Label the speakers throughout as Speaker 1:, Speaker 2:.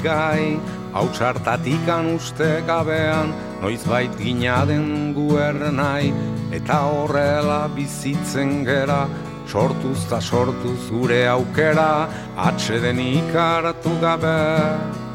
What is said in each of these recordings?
Speaker 1: bizigai, hau txartatikan uste gabean, noiz bait gina den guernai, eta horrela bizitzen gera, sortuz ta sortuz gure aukera, atxeden ikaratu gabe,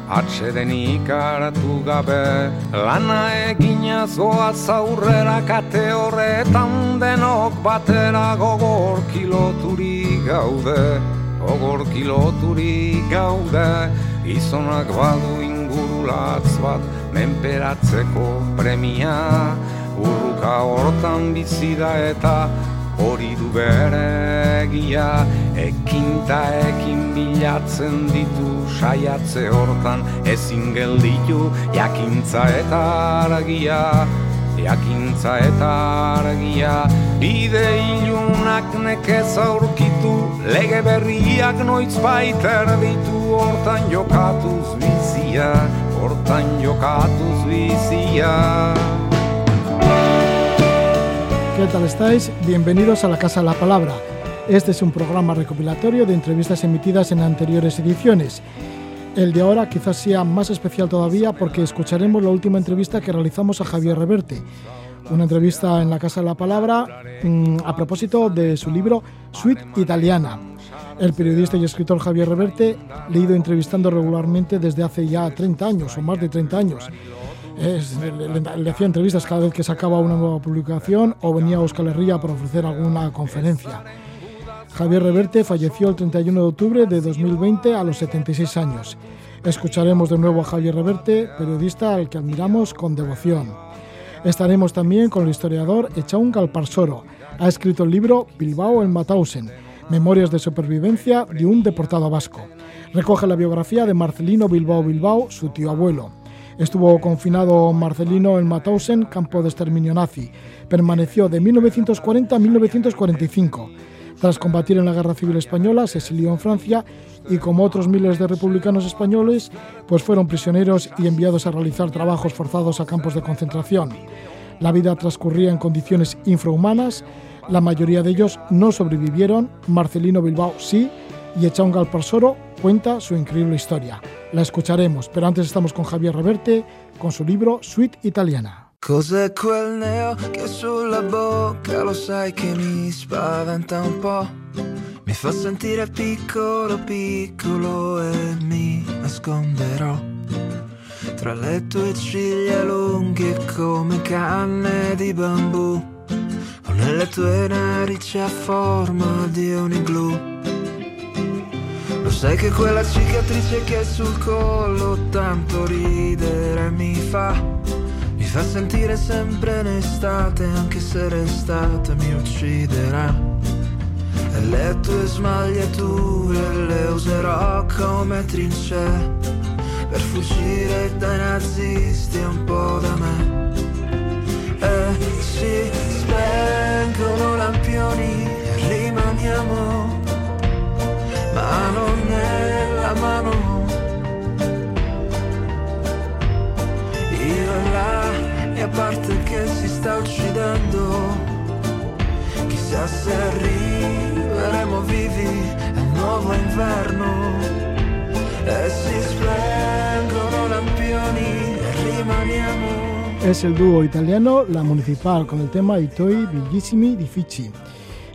Speaker 1: atxeden ikaratu gabe. Lana egina zoa zaurrera kate horretan denok batera gogor kiloturi gaude, gogor kiloturi gaude, izonak badu ingurulatz bat, menperatzeko premia, urruka hortan bizida eta hori du bere egia ekinta ekin bilatzen ditu saiatze hortan. Ezin gelditu jakintza eta argia eta argia bide ilunak nekez aurkitu lege berriak noiz baiter ditu hortan jokatuz bizia hortan jokatuz bizia
Speaker 2: ¿Qué tal estáis? Bienvenidos a la Casa de la Palabra. Este es un programa recopilatorio de entrevistas emitidas en anteriores ediciones. El de ahora quizás sea más especial todavía porque escucharemos la última entrevista que realizamos a Javier Reverte. Una entrevista en la Casa de la Palabra mm, a propósito de su libro Suite Italiana. El periodista y escritor Javier Reverte le he ido entrevistando regularmente desde hace ya 30 años o más de 30 años le, hacía entrevistas cada vez que sacaba una nueva publicación o venía a Euskal Herria para ofrecer alguna conferencia. Javier Reverte falleció el 31 de octubre de 2020 a los 76 años. Escucharemos de nuevo a Javier Reverte, periodista al que admiramos con devoción. Estaremos también con el historiador Echaun Galparsoro. Ha escrito el libro Bilbao en Matausen, Memorias de supervivencia de un deportado vasco. Recoge la biografía de Marcelino Bilbao Bilbao, su tío abuelo. Estuvo confinado Marcelino en Mauthausen, campo de exterminio nazi. Permaneció de 1940 a 1945. Tras combatir en la Guerra Civil Española, se exilió en Francia y como otros miles de republicanos españoles, pues fueron prisioneros y enviados a realizar trabajos forzados a campos de concentración. La vida transcurría en condiciones infrahumanas, la mayoría de ellos no sobrevivieron, Marcelino Bilbao sí, y Echaun Galparsoro cuenta su increíble historia. La escucharemos, pero antes estamos con Javier Reverte con su libro Suite Italiana.
Speaker 3: Cos'è quel neo che sulla bocca lo sai che mi spaventa un po'? Mi fa sentire piccolo, piccolo e mi nasconderò. Tra le tue ciglia lunghe come canne di bambù o nelle tue narici a forma di un igloo lo sai che quella cicatrice che sul collo tanto ridere mi fa Fa sentire sempre in estate anche se l'estate mi ucciderà. E le tue smagliature le userò come trincee. Per fuggire dai nazisti un po' da me. E si spengono lampioni rimaniamo mano nella mano. Parte che si sta uccidendo. Chissà se arriveremo vivi al nuovo inverno. E si splengono lampioni e rimaniamo.
Speaker 2: Es el dúo italiano La Municipal con el tema I tuoi bellissimi difficili.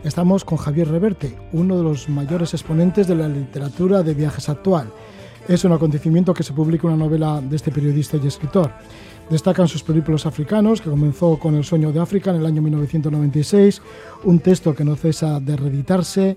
Speaker 2: Estamos con Javier Reverte, uno de los mayores exponentes de la literatura de viajes actual. Es un acontecimiento que se publica una novela de este periodista y escritor. Destacan sus películas africanos, que comenzó con El sueño de África en el año 1996, un texto que no cesa de reeditarse.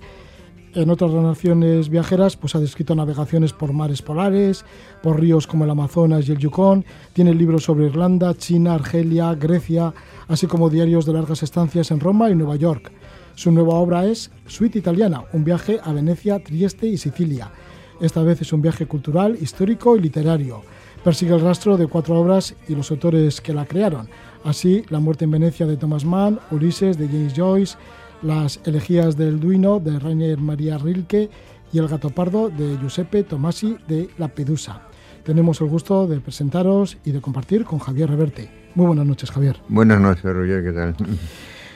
Speaker 2: En otras naciones viajeras, pues ha descrito navegaciones por mares polares, por ríos como el Amazonas y el Yukon. Tiene libros sobre Irlanda, China, Argelia, Grecia, así como diarios de largas estancias en Roma y Nueva York. Su nueva obra es Suite Italiana, un viaje a Venecia, Trieste y Sicilia. Esta vez es un viaje cultural, histórico y literario. Persigue el rastro de cuatro obras y los autores que la crearon. Así, La muerte en Venecia de Thomas Mann, Ulises de James Joyce, Las elegías del Duino de Rainer Maria Rilke y El gato pardo de Giuseppe Tomasi de La Pedusa. Tenemos el gusto de presentaros y de compartir con Javier Reverte. Muy buenas noches, Javier.
Speaker 4: Buenas noches, Roger, ¿qué tal?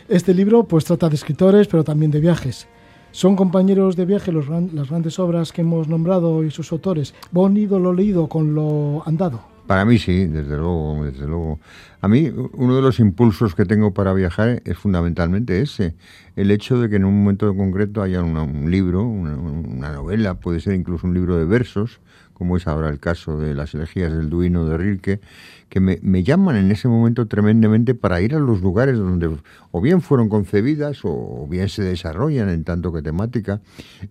Speaker 2: Este libro pues trata de escritores, pero también de viajes. Son compañeros de viaje los, las grandes obras que hemos nombrado y sus autores. ¿Bon ido lo leído con lo andado?
Speaker 4: Para mí sí, desde luego, desde luego. A mí uno de los impulsos que tengo para viajar es fundamentalmente ese, el hecho de que en un momento concreto haya un libro, una, novela, puede ser incluso un libro de versos, como es ahora el caso de las elegías del Duino de Rilke, que me, llaman en ese momento tremendamente para ir a los lugares donde o bien fueron concebidas o bien se desarrollan en tanto que temática.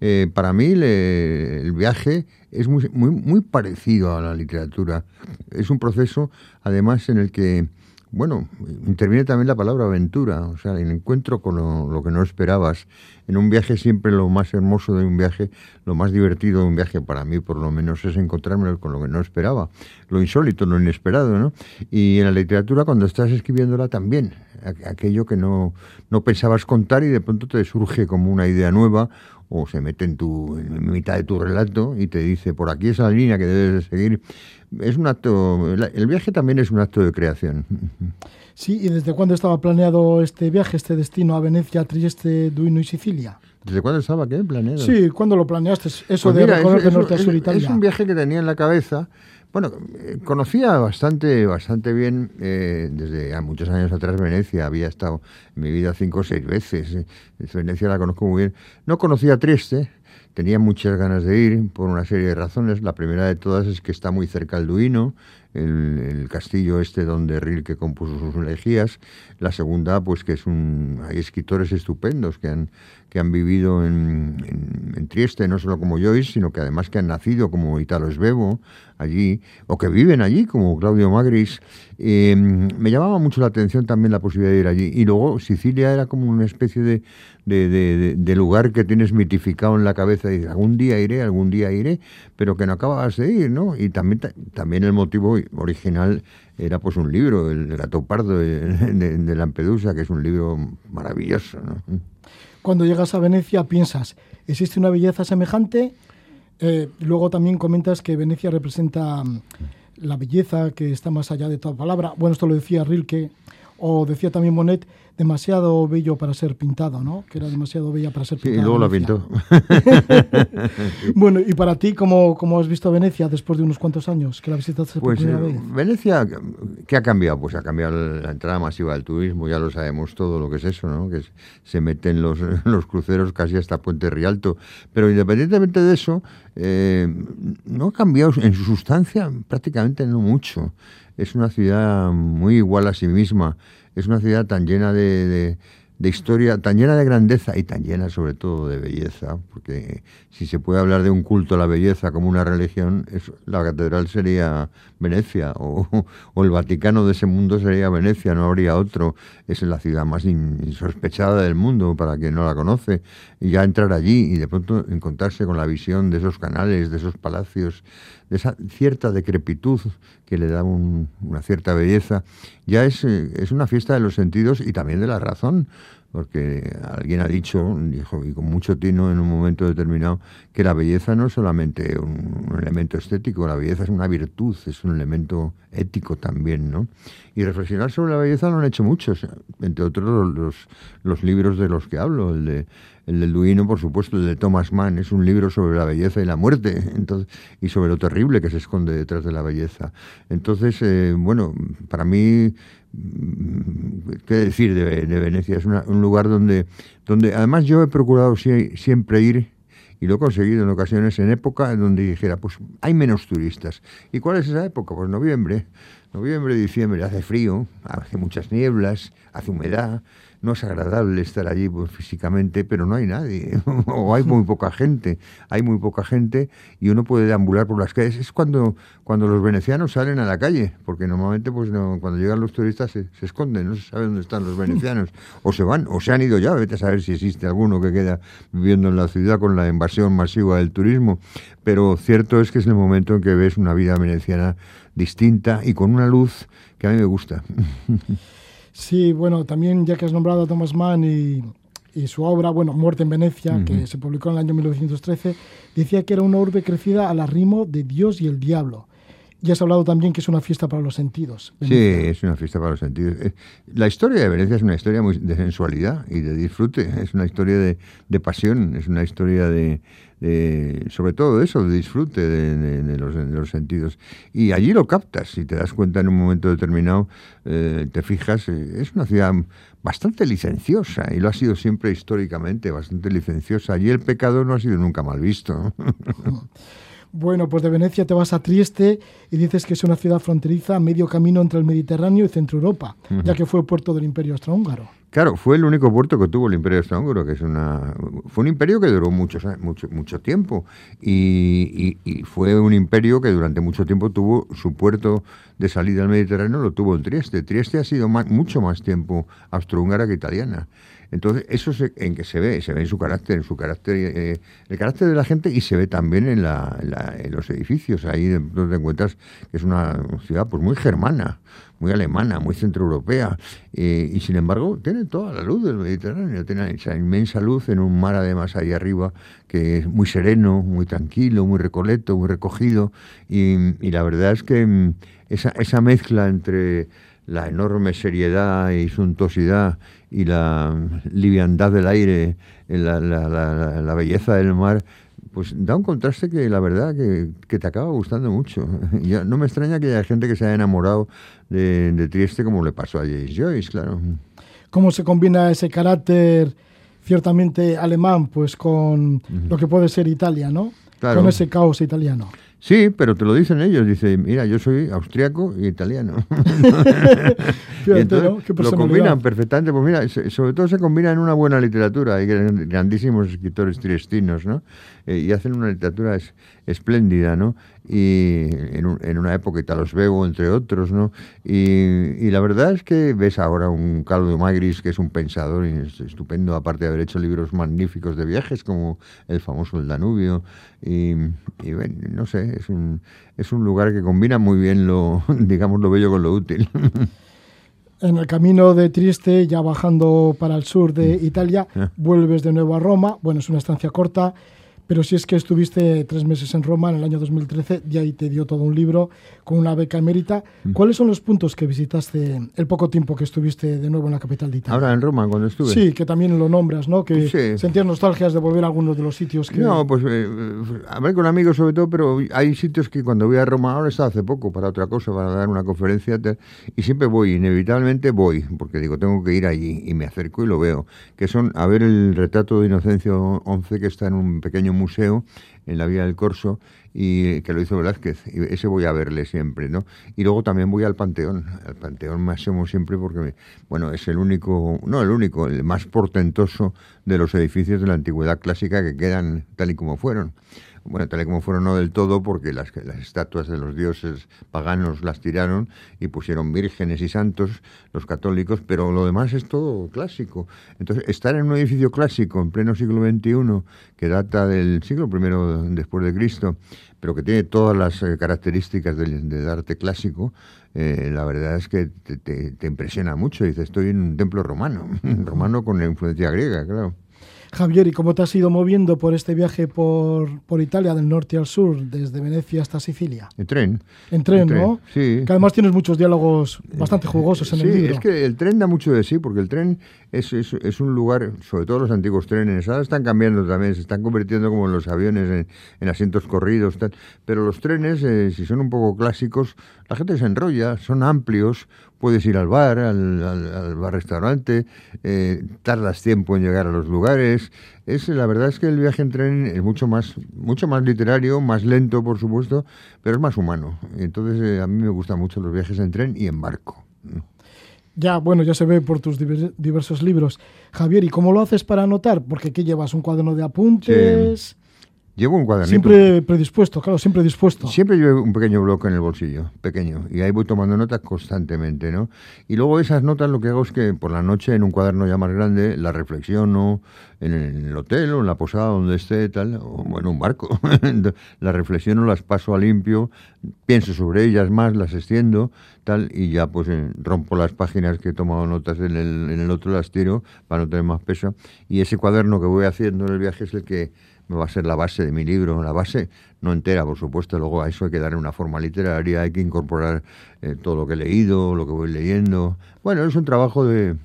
Speaker 4: Eh, para mí el viaje es muy, muy, muy parecido a la literatura. Es un proceso, además, en el que bueno, interviene también la palabra aventura, o sea, el encuentro con lo, que no esperabas. En un viaje siempre lo más hermoso de un viaje, lo más divertido de un viaje para mí por lo menos es encontrarme con lo que no esperaba, lo insólito, lo inesperado, ¿no? Y en la literatura cuando estás escribiéndola también, aquello que no, no pensabas contar y de pronto te surge como una idea nueva o se mete en, tu, en mitad de tu relato y te dice, por aquí es la línea que debes de seguir es un acto, el viaje también es un acto de creación.
Speaker 2: Sí, ¿y desde cuándo estaba planeado este viaje, este destino a Venecia, Trieste, Duino y Sicilia?
Speaker 4: ¿Desde cuándo estaba qué planeado?
Speaker 2: Sí, ¿cuándo lo planeaste? Eso pues de recorrer de norte a sur Italia.
Speaker 4: Es un viaje que tenía en la cabeza. Bueno, eh, conocía bastante, bastante bien eh, desde muchos años atrás Venecia. Había estado en mi vida cinco o seis veces. Eh, Venecia la conozco muy bien. No conocía Trieste, Tenía muchas ganas de ir por una serie de razones. La primera de todas es que está muy cerca el Duino, el, castillo este donde Rilke compuso sus elegías. La segunda, pues que es un, hay escritores estupendos que han, que han vivido en, en, Trieste, no solo como Joyce, sino que además que han nacido como Italo Svevo allí, o que viven allí, como Claudio Magris. Eh, me llamaba mucho la atención también la posibilidad de ir allí. Y luego Sicilia era como una especie de, de, lugar que tienes mitificado en la cabeza y algún día iré, algún día iré, pero que no acababas de ir, ¿no? Y también, también el motivo original era pues un libro, El gato pardo de, Lampedusa, que es un libro maravilloso, ¿no?
Speaker 2: Cuando llegas a Venecia piensas, ¿existe una belleza semejante? Eh, luego también comentas que Venecia representa la belleza que está más allá de toda palabra. Bueno, esto lo decía Rilke, o decía también Monet, demasiado bello para ser pintado, ¿no? Que era demasiado bella para ser pintado.
Speaker 4: Sí, y luego la pintó.
Speaker 2: bueno, y para ti, ¿cómo, ¿cómo, has visto Venecia después de unos cuantos años que la visitaste por pues, primera
Speaker 4: eh,
Speaker 2: vez?
Speaker 4: Venecia, ¿qué ha cambiado? Pues ha cambiado la entrada masiva del turismo, ya lo sabemos todo lo que es eso, ¿no? Que se meten los, los cruceros casi hasta Puente Rialto. Pero independientemente de eso, eh, no ha cambiado en su sustancia prácticamente no mucho. Es una ciudad muy igual a sí misma. Es una ciudad tan llena de, de, historia, tan llena de grandeza y tan llena sobre todo de belleza, porque si se puede hablar de un culto a la belleza como una religión, la catedral sería Venecia o, el Vaticano de ese mundo sería Venecia, no habría otro. Es la ciudad más insospechada del mundo para quien no la conoce. Y ya entrar allí y de pronto encontrarse con la visión de esos canales, de esos palacios, de esa cierta decrepitud que le da una cierta belleza, ya es, eh, es una fiesta de los sentidos y también de la razón, porque alguien ha dicho, dijo, y con mucho tino en un momento determinado, que la belleza no es solamente un, elemento estético, la belleza es una virtud, es un elemento ético también, ¿no? Y reflexionar sobre la belleza lo han hecho muchos, entre otros los, los libros de los que hablo, el de el del Duino, por supuesto, el de Thomas Mann, es un libro sobre la belleza y la muerte entonces, y sobre lo terrible que se esconde detrás de la belleza. Entonces, eh, bueno, para mí, ¿qué decir de, Venecia? Es un lugar donde, donde además yo he procurado siempre ir y lo he conseguido en ocasiones en época donde dijera, pues hay menos turistas. ¿Y cuál es esa época? Pues noviembre. Noviembre, diciembre, hace frío, hace muchas nieblas, hace humedad no es agradable estar allí pues, físicamente, pero no hay nadie, o hay muy poca gente, hay muy poca gente y uno puede deambular por las calles. Es cuando, cuando los venecianos salen a la calle, porque normalmente pues cuando llegan los turistas se, esconden, no se sabe dónde están los venecianos, o se van, o se han ido ya, vete a saber si existe alguno que queda viviendo en la ciudad con la invasión masiva del turismo, pero cierto es que es el momento en que ves una vida veneciana distinta y con una luz que a mí me gusta.
Speaker 2: Sí, bueno, también ya que has nombrado a Thomas Mann y, su obra, bueno, Muerte en Venecia, que se publicó en el año 1913, decía que era una urbe crecida al arrimo de Dios y el diablo. Y has hablado también que es una fiesta para los sentidos.
Speaker 4: Sí, es una fiesta para los sentidos. Eh, la historia de Venecia es una historia muy de sensualidad y de disfrute, es una historia de, de pasión, es una historia de, sobre todo eso, de disfrute de, los, sentidos. Y allí lo captas, si te das cuenta en un momento determinado, eh, te fijas, eh, es una ciudad bastante licenciosa y lo ha sido siempre históricamente, bastante licenciosa. Allí el pecado no ha sido nunca mal visto.
Speaker 2: Bueno, pues de Venecia te vas a Trieste y dices que es una ciudad fronteriza a medio camino entre el Mediterráneo y Centro Europa, ya que fue puerto del Imperio Austrohúngaro.
Speaker 4: Claro, fue el único puerto que tuvo el Imperio Austrohúngaro, que es una fue un imperio que duró mucho, mucho, mucho tiempo y, fue un imperio que durante mucho tiempo tuvo su puerto de salida al Mediterráneo, lo tuvo en Trieste. Trieste ha sido mucho más tiempo austrohúngara que italiana. Entonces, eso en que se ve, se ve en su carácter, en su carácter, eh, el carácter de la gente y se ve también en, la, en los edificios. Ahí donde te encuentras que es una ciudad pues muy germana, muy alemana, muy centroeuropea, eh, y sin embargo tiene toda la luz del Mediterráneo, tiene esa inmensa luz en un mar además ahí arriba que es muy sereno, muy tranquilo, muy recoleto, muy recogido, y, y la verdad es que mm, esa, esa mezcla entre la enorme seriedad y suntuosidad y la liviandad del aire, la, la, la, belleza del mar, pues da un contraste que la verdad que, te acaba gustando mucho. Ya, no me extraña que haya gente que se haya enamorado de, de Trieste como le pasó a James Joyce, claro.
Speaker 2: ¿Cómo se combina ese carácter ciertamente alemán pues con lo que puede ser Italia, ¿no? Con ese caos italiano.
Speaker 4: Sí, pero te lo dicen ellos. Dice, mira, yo soy austriaco y italiano. y entonces lo combinan perfectamente. Pues mira, sobre todo se combina en una buena literatura. Hay grandísimos escritores triestinos, ¿no? Eh, y hacen una literatura espléndida, ¿no? Y en, en, una época Italos Bego, entre otros, ¿no? Y, la verdad es que ves ahora un Carlo Magris, que es un pensador estupendo, aparte de haber hecho libros magníficos de viajes, como el famoso El Danubio. Y, y bueno, no sé, es un, es un lugar que combina muy bien lo, digamos, lo bello con lo útil.
Speaker 2: En el camino de Trieste, ya bajando para el sur de mm. Italia, ah. vuelves de nuevo a Roma. Bueno, es una estancia corta pero si es que estuviste tres meses en Roma en el año 2013, y ahí te dio todo un libro con una beca emérita. Mm. ¿Cuáles son los puntos que visitaste el poco tiempo que estuviste de nuevo en la capital de Italia?
Speaker 4: Ahora en Roma, cuando estuve.
Speaker 2: Sí, que también lo nombras, ¿no? Que sí. sentías nostalgias de volver a algunos de los sitios que...
Speaker 4: No, pues eh, hablé con amigos sobre todo, pero hay sitios que cuando voy a Roma, ahora estado hace poco para otra cosa, para dar una conferencia, y siempre voy, inevitablemente voy, porque digo, tengo que ir allí, y me acerco y lo veo, que son a ver el retrato de Inocencio XI que está en un pequeño museo en la Vía del Corso y que lo hizo Velázquez. Y ese voy a verle siempre, ¿no? Y luego también voy al Panteón. Al Panteón me asomo siempre porque, bueno, es el único, no el único, el más portentoso de los edificios de la antigüedad clásica que quedan tal y como fueron bueno, tal y como fueron no del todo, porque las, las estatuas de los dioses paganos las tiraron y pusieron vírgenes y santos, los católicos, pero lo demás es todo clásico. Entonces, estar en un edificio clásico en pleno siglo XXI, que data del siglo I después de Cristo, pero que tiene todas las eh, características del, arte clásico, eh, la verdad es que te, te impresiona mucho. Dices, estoy en un templo romano, romano con la influencia griega, claro.
Speaker 2: Javier, ¿y cómo te has ido moviendo por este viaje por, por Italia, del norte al sur, desde Venecia hasta Sicilia?
Speaker 4: En tren.
Speaker 2: En tren, ¿no?
Speaker 4: Sí.
Speaker 2: Que además tienes muchos diálogos bastante jugosos en el libro.
Speaker 4: Sí, es que el tren da mucho de sí, porque el tren es, es, es, un lugar, sobre todo los antiguos trenes, ahora están cambiando también, se están convirtiendo como los aviones en, asientos corridos, pero los trenes, eh, si son un poco clásicos, la gente se enrolla, son amplios, puedes ir al bar, al, al, bar-restaurante, eh, tardas tiempo en llegar a los lugares. Es, la verdad es que el viaje en tren es mucho más, mucho más literario, más lento, por supuesto, pero es más humano. Entonces, eh, a mí me gustan mucho los viajes en tren y en barco.
Speaker 2: Ya, bueno, ya se ve por tus diversos libros. Javier, ¿y cómo lo haces para anotar? Porque aquí llevas un cuaderno de apuntes.
Speaker 4: Llevo un cuadernito.
Speaker 2: Siempre predispuesto, claro, siempre dispuesto.
Speaker 4: Siempre llevo un pequeño bloque en el bolsillo, pequeño, y ahí voy tomando notas constantemente, ¿no? Y luego esas notas lo que hago es que por la noche en un cuaderno ya más grande las reflexiono en el hotel o en la posada donde esté, tal, o en un barco. las reflexiono, las paso a limpio, pienso sobre ellas más, las extiendo, tal, y ya pues eh, rompo las páginas que he tomado notas en el, en el otro, las tiro para no tener más peso. Y ese cuaderno que voy haciendo en el viaje es el que va a ser la base de mi libro, la base no entera, por supuesto, luego a eso hay que darle una forma literaria, hay que incorporar eh, todo lo que he leído, lo que voy leyendo. Bueno, es un trabajo de,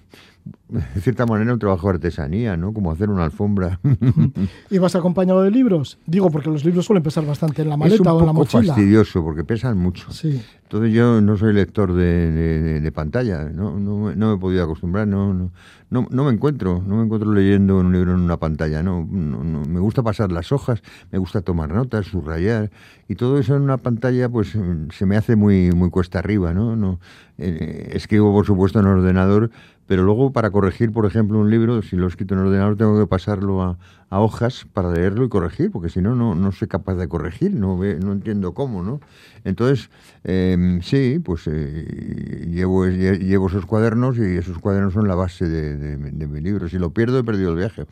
Speaker 4: de cierta manera un trabajo de artesanía, ¿no? Como hacer una alfombra.
Speaker 2: ¿Y vas acompañado de libros? Digo, porque los libros suelen pesar bastante en la maleta o en la mochila.
Speaker 4: Es fastidioso porque pesan mucho.
Speaker 2: Sí.
Speaker 4: Entonces yo no soy lector de, pantalla, no, no, me he podido acostumbrar, no, no, no, me encuentro, no me encuentro leyendo un libro en una pantalla, no, me gusta pasar las hojas, me gusta tomar notas, subrayar y todo eso en una pantalla pues se me hace muy, muy cuesta arriba, ¿no? no eh, escribo por supuesto en ordenador, pero luego para corregir, por ejemplo, un libro, si lo he escrito en ordenador, tengo que pasarlo a, hojas para leerlo y corregir, porque si no, no soy capaz de corregir, no, no entiendo cómo, ¿no? Entonces, em, sí, pues eh, llevo, llevo esos cuadernos y esos cuadernos son la base de, mi libro. Si lo pierdo, he perdido el viaje.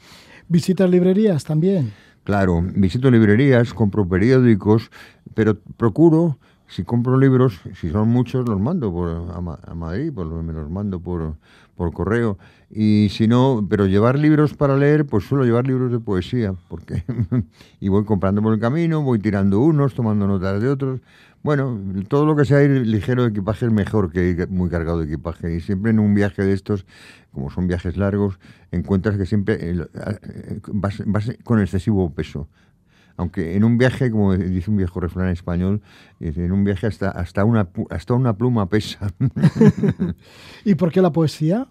Speaker 2: ¿Visitas librerías también?
Speaker 4: Claro, visito librerías, compro periódicos, pero procuro si compro libros, si son muchos, los mando por, a, Madrid, pues me los mando por, por correo. Y si no, pero llevar libros para leer, pues suelo llevar libros de poesía, porque y voy comprando por el camino, voy tirando unos, tomando notas de otros. Bueno, todo lo que sea ir ligero de equipaje es mejor que ir muy cargado de equipaje. Y siempre en un viaje de estos, como son viajes largos, encuentras que siempre eh, vas con excesivo peso aunque en un viaje, como dice un viejo refrán español, en un viaje hasta, hasta, una, hasta una pluma pesa.
Speaker 2: ¿Y por qué la poesía?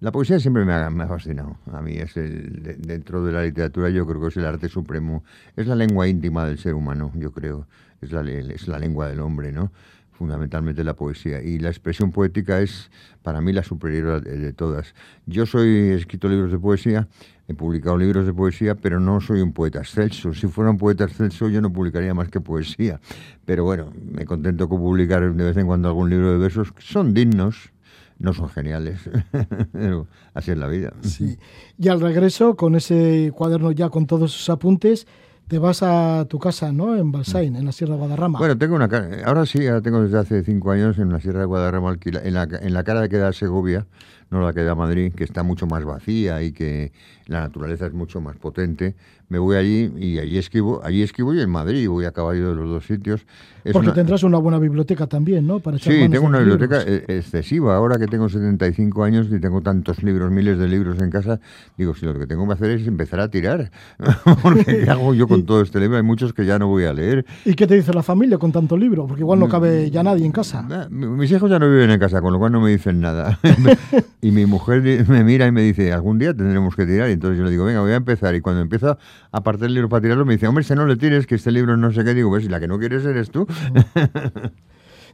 Speaker 4: La poesía siempre me ha, me ha fascinado. A mí es el, dentro de la literatura yo creo que es el arte supremo. Es la lengua íntima del ser humano, yo creo. Es la, es la lengua del hombre, ¿no? Fundamentalmente la poesía. Y la expresión poética es para mí la superior de, todas. Yo soy, he escrito libros de poesía, he publicado libros de poesía, pero no soy un poeta excelso. Si fuera un poeta excelso yo no publicaría más que poesía. Pero bueno, me contento con publicar de vez en cuando algún libro de versos que son dignos, no son geniales, pero así es la vida.
Speaker 2: Sí. Y al regreso, con ese cuaderno ya con todos sus apuntes, te vas a tu casa, ¿no? En Balsain, en la Sierra de Guadarrama.
Speaker 4: Bueno, tengo una ahora sí, ahora tengo desde hace cinco años en la Sierra de Guadarrama, en la, en la cara de queda Segovia, no la queda Madrid, que está mucho más vacía y que la naturaleza es mucho más potente. Me voy allí y allí escribo, allí escribo y en Madrid, voy a caballo de los dos sitios.
Speaker 2: Porque tendrás una buena biblioteca también, ¿no?
Speaker 4: Para sí, tengo una biblioteca e-, excesiva. Ahora que tengo 75 años y tengo tantos libros, miles de libros en casa, digo, si lo que tengo que hacer es empezar a tirar. Porque ¿qué hago yo con todo este libro? Hay muchos que ya no voy a leer.
Speaker 2: ¿Y qué te dice la familia con tanto libro? Porque igual no cabe ya nadie en casa.
Speaker 4: Mis hijos ya no viven en casa, con lo cual no me dicen nada. Y mi mujer me mira y me dice, algún día tendremos que tirar. Y entonces yo le digo, venga, voy a empezar. Y cuando empiezo a partir el libro para tirarlo, me dice, hombre, si no le tires, que este libro no sé qué. Digo, pues si la que no quieres eres tú.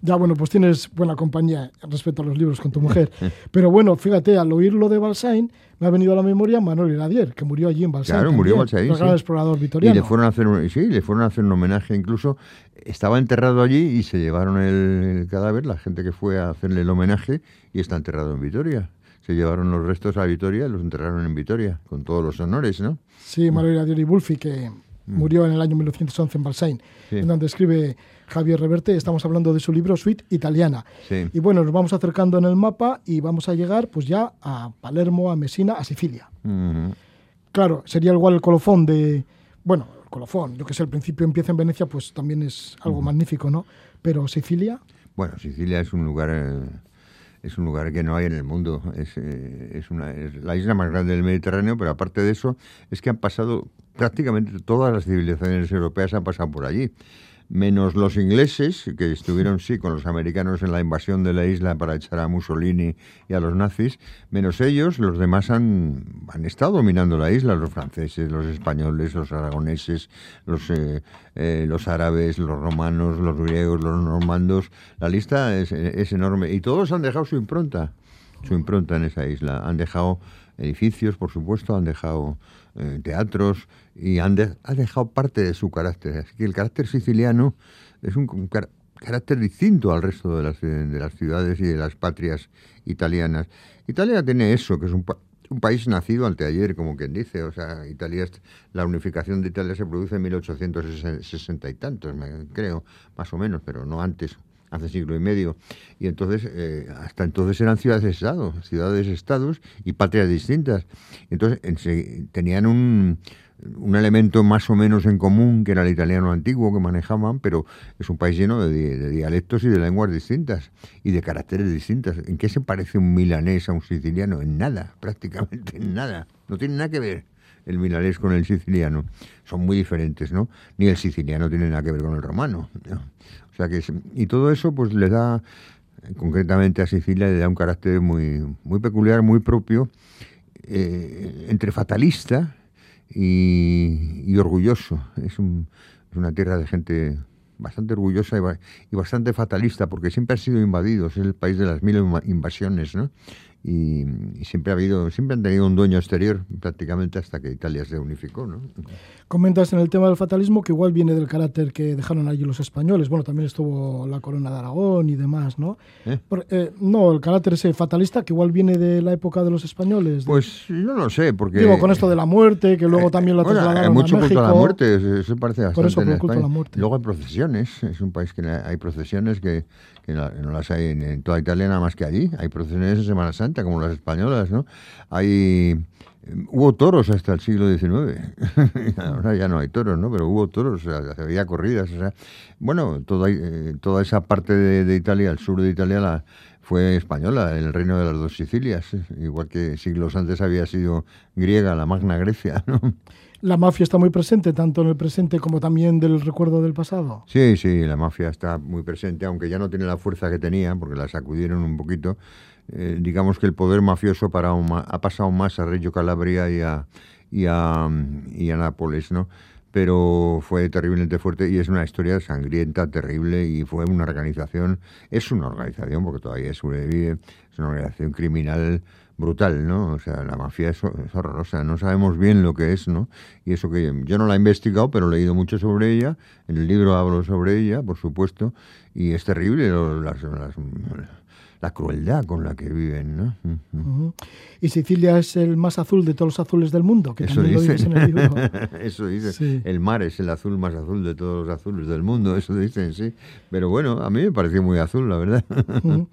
Speaker 2: Ya, bueno, pues tienes buena compañía respecto a los libros con tu mujer. Pero bueno, fíjate, al oír lo de Balsain, me ha venido a la memoria Manuel Iradier, que murió allí en Balsain.
Speaker 4: Claro, murió Balsain.
Speaker 2: Gran explorador vitoriano.
Speaker 4: Y le fueron a hacer un, sí, le fueron a hacer un homenaje. Incluso estaba enterrado allí y se llevaron el, cadáver, la gente que fue a hacerle el homenaje, y está enterrado en Vitoria se llevaron los restos a Vitoria y los enterraron en Vitoria, con todos los honores, ¿no?
Speaker 2: Sí, Manuel Iradier y Bulfi, que Mm. murió en el año 1911 en Balsain, en donde escribe Javier Reverte. Estamos hablando de su libro Suite Italiana. Y bueno, nos vamos acercando en el mapa y vamos a llegar pues ya a Palermo, a Messina, a Sicilia. Claro, sería igual el colofón de... Bueno, el colofón, yo que sé, el principio empieza en Venecia, pues también es algo magnífico, ¿no? Pero Sicilia...
Speaker 4: Bueno, Sicilia es un lugar... Eh, es un lugar que no hay en el mundo. Es, eh, es, una, es la isla más grande del Mediterráneo, pero aparte de eso, es que han pasado prácticamente todas las civilizaciones europeas han pasado por allí menos los ingleses, que estuvieron sí con los americanos en la invasión de la isla para echar a Mussolini y a los nazis, menos ellos, los demás han, han estado dominando la isla, los franceses, los españoles, los aragoneses, los, eh, eh, los árabes, los romanos, los griegos, los normandos, la lista es, es enorme. Y todos han dejado su impronta, su impronta en esa isla, han dejado edificios, por supuesto, han dejado eh, teatros y han, dejado parte de su carácter. Así que el carácter siciliano es un, carácter distinto al resto de las, de las ciudades y de las patrias italianas. Italia tiene eso, que es un, un país nacido anteayer, como quien dice. O sea, Italia, la unificación de Italia se produce en 1860 y tantos, creo, más o menos, pero no antes. Hace siglo y medio. Y entonces, eh, hasta entonces eran ciudades-estado, ciudades-estados y patrias distintas. Entonces, tenían un, un elemento más o menos en común, que era el italiano antiguo que manejaban, pero es un país lleno de, dialectos y de lenguas distintas y de caracteres distintas. ¿En qué se parece un milanés a un siciliano? En nada, prácticamente en nada. No tiene nada que ver el milanés con el siciliano. Son muy diferentes, ¿no? Ni el siciliano tiene nada que ver con el romano. Y todo eso pues le da concretamente a Sicilia le da un carácter muy muy peculiar, muy propio eh, entre fatalista y, orgulloso. Es, un, una tierra de gente bastante orgullosa y, bastante fatalista, porque siempre ha sido invadidos, es el país de las mil invasiones, ¿no? Y, siempre ha habido, siempre han tenido un dueño exterior prácticamente hasta que Italia se unificó, ¿no?
Speaker 2: Comentas en el tema del fatalismo que igual viene del carácter que dejaron allí los españoles. Bueno, también estuvo la corona de Aragón y demás, ¿no? ¿Eh? eh no, el carácter ese fatalista que igual viene de la época de los españoles.
Speaker 4: Pues yo no sé, porque...
Speaker 2: Digo, con esto de la muerte, que luego eh, también lo bueno, trasladaron
Speaker 4: hay mucho
Speaker 2: a México.
Speaker 4: culto a la muerte, eso parece bastante
Speaker 2: Por eso, por culto a la muerte.
Speaker 4: Luego hay procesiones, es un país que hay procesiones que que no, las hay en, toda Italia nada más que allí. Hay procesiones en Semana Santa, como las españolas, ¿no? Hay... Hubo toros hasta el siglo XIX. Ahora ya no hay toros, ¿no? Pero hubo toros, o sea, había corridas. O sea, bueno, toda, eh, toda esa parte de, Italia, el sur de Italia, la, fue española, el reino de las dos Sicilias. Igual que siglos antes había sido griega, la Magna Grecia, ¿no?
Speaker 2: la mafia está muy presente, tanto en el presente como también del recuerdo del pasado.
Speaker 4: Sí, sí, la mafia está muy presente, aunque ya no tiene la fuerza que tenía, porque la sacudieron un poquito. Eh, digamos que el poder mafioso para ha pasado más a Reggio Calabria y a, y a, y a Nápoles, ¿no? pero fue terriblemente fuerte y es una historia sangrienta, terrible y fue una organización, es una organización porque todavía sobrevive, es una organización criminal brutal, ¿no? O sea, la mafia es, horrorosa, no sabemos bien lo que es, ¿no? Y eso que yo no la he investigado, pero he leído mucho sobre ella, en el libro hablo sobre ella, por supuesto, y es terrible las, las la crueldad con la que viven. ¿no?
Speaker 2: Y Sicilia es el más azul de todos los azules del mundo, que eso también dice. en el libro.
Speaker 4: eso dice. El mar es el azul más azul de todos los azules del mundo, eso dicen, sí. Pero bueno, a mí me pareció muy azul, la verdad.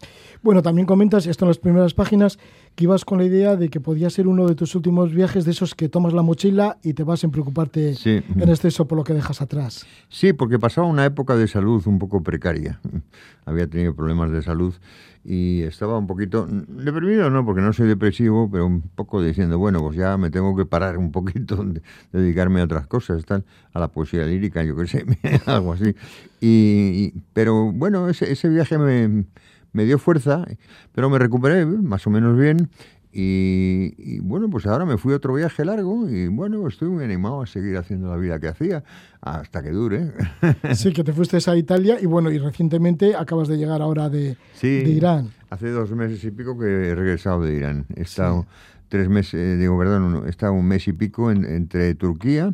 Speaker 2: Bueno, también comentas esto en las primeras páginas que ibas con la idea de que podía ser uno de tus últimos viajes de esos que tomas la mochila y te vas sin preocuparte en exceso por lo que dejas atrás.
Speaker 4: Sí, porque pasaba una época de salud un poco precaria. Había tenido problemas de salud y estaba un poquito deprimido, no, porque no soy depresivo, pero un poco diciendo, bueno, pues ya me tengo que parar un poquito, de, dedicarme a otras cosas, tal, a la poesía lírica, yo qué sé, algo así. Y, pero bueno, ese, ese viaje me, me dio fuerza, pero me recuperé más o menos bien y, bueno, pues ahora me fui a otro viaje largo y bueno, estoy muy animado a seguir haciendo la vida que hacía hasta que dure.
Speaker 2: Sí, que te fuiste a Italia y bueno, y recientemente acabas de llegar ahora de, Irán.
Speaker 4: Hace dos meses y pico que he regresado de Irán. He estado tres meses, digo, perdón, he estado un mes y pico entre Turquía,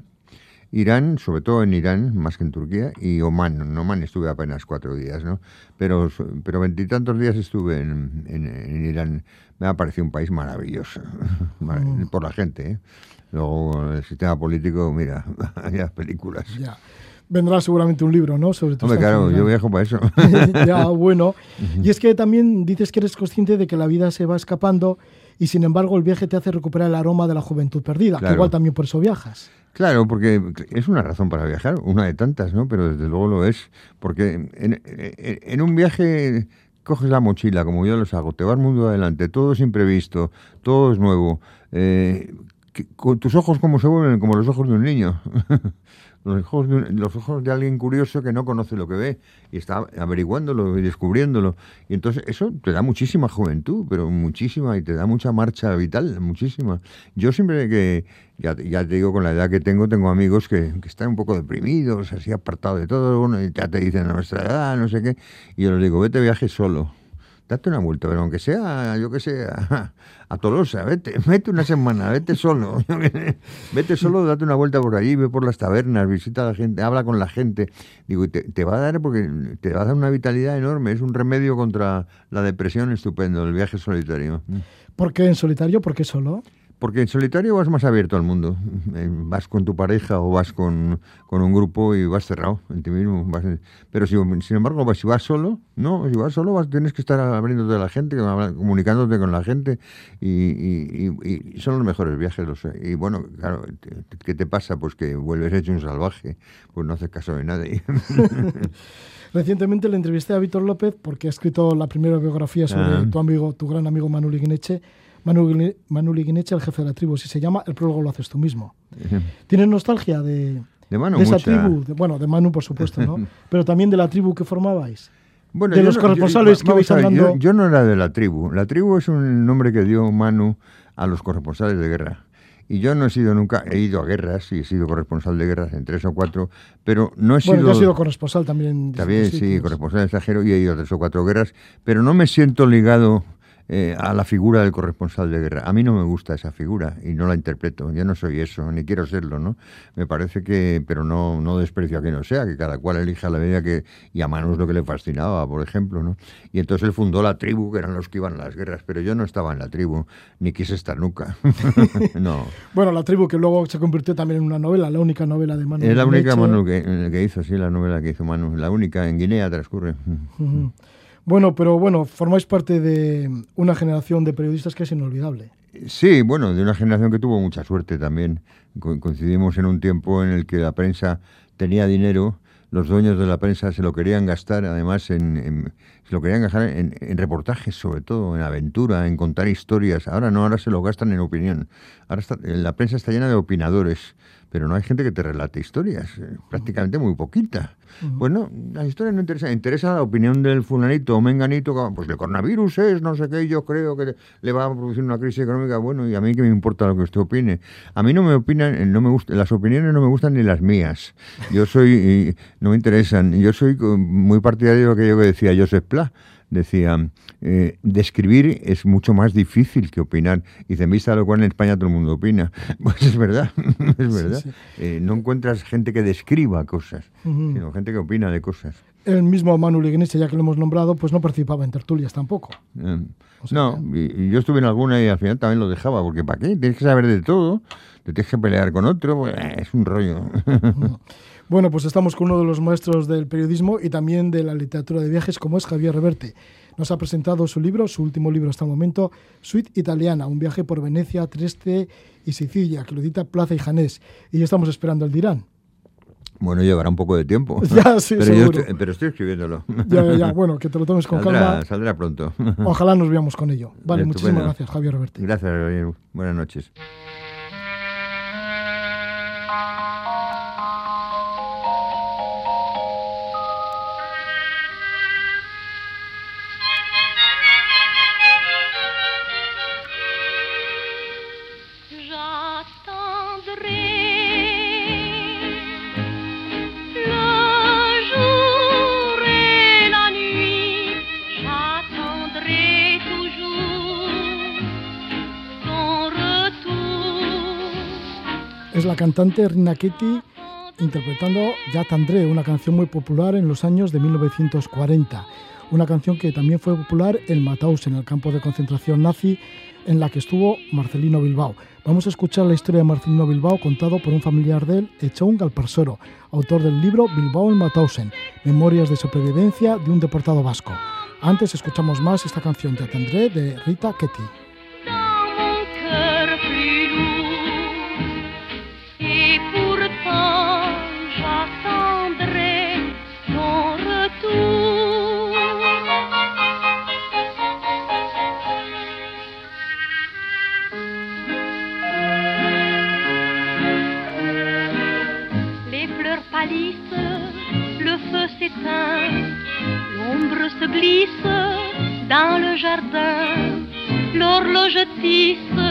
Speaker 4: Irán, sobre todo en Irán, más que en Turquía, y Oman. En Oman estuve apenas cuatro días, ¿no? Pero pero veintitantos días estuve en, en Irán me ha parecido un país maravilloso, mm. por la gente. ¿eh? Luego, el sistema político, mira, hay las películas.
Speaker 2: Ya. Vendrá seguramente un libro, ¿no?
Speaker 4: Sobre Hombre, claro, yo viajo para eso.
Speaker 2: ya, bueno. Y es que también dices que eres consciente de que la vida se va escapando y sin embargo el viaje te hace recuperar el aroma de la juventud perdida, que igual también por eso viajas.
Speaker 4: Claro, porque es una razón para viajar, una de tantas, ¿no? Pero desde luego lo es, porque en, en un viaje coges la mochila, como yo los hago, te vas mundo adelante, todo es imprevisto, todo es nuevo. Eh, con tus ojos como se vuelven, como los ojos de un niño. los, ojos de los ojos de alguien curioso que no conoce lo que ve y está averiguándolo y descubriéndolo. Y entonces eso te da muchísima juventud, pero muchísima, y te da mucha marcha vital, muchísima. Yo siempre que, ya, ya te digo, con la edad que tengo, tengo amigos que, que están un poco deprimidos, así apartados de todo, uno, y ya te dicen a nuestra edad, no sé qué, y yo les digo, vete viaje solo date una vuelta, pero aunque sea, yo que sé, a, Tolosa, vete, vete una semana, vete solo, vete solo, date una vuelta por allí, ve por las tabernas, visita a la gente, habla con la gente. Digo, te, te, va a dar, porque te va a dar una vitalidad enorme, es un remedio contra la depresión estupendo, el viaje solitario.
Speaker 2: ¿Por qué en solitario? ¿Por qué solo?
Speaker 4: Porque en solitario vas más abierto al mundo. Eh, Vas con tu pareja o vas con, con un grupo y vas cerrado en ti mismo. vas- pero si, sin embargo, vas- si vas solo, no, si vas solo vas, tienes que estar abriéndote a la gente, comunicándote con la gente y, y- y- y son los mejores viajes. Los, y bueno, claro, ¿qué te pasa? Pues que vuelves hecho un salvaje, pues no haces caso de nadie.
Speaker 2: Recientemente le entrevisté a Víctor López porque ha escrito la primera biografía sobre
Speaker 4: Ah.
Speaker 2: tu amigo, tu gran amigo Manu Liguineche. Manu, Manu Liguineche, el jefe de la tribu, si se llama, el prólogo lo haces tú mismo. ¿Tienes nostalgia de,
Speaker 4: De Manu,
Speaker 2: de esa
Speaker 4: mucha.
Speaker 2: tribu? De- bueno, de Manu, por supuesto, ¿no? Pero también de la tribu que formabais.
Speaker 4: Bueno,
Speaker 2: de
Speaker 4: yo
Speaker 2: los
Speaker 4: no-
Speaker 2: corresponsales
Speaker 4: yo-
Speaker 2: que vais hablando.
Speaker 4: Yo, yo no era de la tribu. La tribu es un nombre que dio Manu a los corresponsales de guerra. Y yo no he sido nunca, he ido a guerras y he sido corresponsal de guerras en tres o cuatro, pero no he
Speaker 2: Bueno,
Speaker 4: sido...
Speaker 2: que has sido corresponsal también. en
Speaker 4: También sí,
Speaker 2: sitios.
Speaker 4: corresponsal extranjero y he ido a tres o cuatro guerras, pero no me siento ligado eh, a la figura del corresponsal de guerra. A mí no me gusta esa figura y no la interpreto. Yo no soy eso, ni quiero serlo, ¿no? Me parece que, pero no, no desprecio a quien no sea, que cada cual elija la medida que... Y a Manu es lo que le fascinaba, por ejemplo, ¿no? Y entonces él fundó la tribu, que eran los que iban a las guerras, pero yo no estaba en la tribu, ni quise estar nunca. no.
Speaker 2: Bueno, la tribu que luego se convirtió también en una novela, la única novela de Manu.
Speaker 4: Es la única
Speaker 2: Liguineche.
Speaker 4: Manu que, que hizo, sí, la novela que hizo Manu. La única en Guinea transcurre.
Speaker 2: Bueno, pero bueno, formáis parte de una generación de periodistas que es inolvidable.
Speaker 4: Sí, bueno, de una generación que tuvo mucha suerte también. Co- coincidimos en un tiempo en el que la prensa tenía dinero, los dueños de la prensa se lo querían gastar, además, en, se lo querían gastar en, reportajes, sobre todo, en aventura, en contar historias. Ahora no, ahora se lo gastan en opinión. Ahora la prensa está llena de opinadores, pero no hay gente que te relate historias, eh, prácticamente muy poquita. Pues no, las historias no interesan, interesa la opinión del fulanito o menganito, que, pues el coronavirus es, no sé qué, yo creo que le va a producir una crisis económica, bueno, y a mí que me importa lo que usted opine. A mí no me opinan, eh, no me gusta, las opiniones no me gustan ni las mías. Yo soy, no me interesan, yo soy co- muy partidario de lo que yo decía Joseph Pla. Decía, eh, describir es mucho más difícil que opinar. Y en vista lo cual en España todo el mundo opina. Pues es verdad, es verdad.
Speaker 2: sí.
Speaker 4: Eh, no encuentras gente que describa cosas, sino gente que opina de cosas.
Speaker 2: El mismo Manu Liguineche, ya que lo hemos nombrado, pues no participaba en tertulias tampoco.
Speaker 4: Eh,
Speaker 2: O sea
Speaker 4: no, y, y yo estuve en alguna y al final también lo dejaba, porque ¿para qué? Tienes que saber de todo, te tienes que pelear con otro, pues, eh, es un rollo.
Speaker 2: Bueno, pues estamos con uno de los maestros del periodismo y también de la literatura de viajes, como es Javier Reverte. Nos ha presentado su libro, su último libro hasta el momento, Suite Italiana, un viaje por Venecia, Trieste y Sicilia, que lo edita Plaza y Janés. Y ya estamos esperando el Dirán.
Speaker 4: bueno, llevará un poco de tiempo.
Speaker 2: Ya, sí,
Speaker 4: pero, yo estoy, pero estoy escribiéndolo.
Speaker 2: Ya, ya, ya, bueno, que te lo tomes con
Speaker 4: saldrá,
Speaker 2: calma.
Speaker 4: saldrá pronto.
Speaker 2: Ojalá nos veamos con ello. Vale,
Speaker 4: Estupendo.
Speaker 2: muchísimas gracias, Javier Reverte.
Speaker 4: Gracias. Buenas noches.
Speaker 2: Es la cantante Rina Ketty interpretando Ya Tandré, una canción muy popular en los años de 1940. Una canción que también fue popular en Mataus, en el campo de concentración nazi, en la que estuvo Marcelino Bilbao. Vamos a escuchar la historia de Marcelino Bilbao contado por un familiar de él, Echaun Galparsoro, autor del libro Bilbao en Matausen, Memorias de supervivencia de un deportado vasco. Antes escuchamos más esta canción Ya Tandré de Rita Ketty.
Speaker 5: Pâlissent, le feu s'éteint, l'ombre se glisse dans le jardin, l'horloge tisse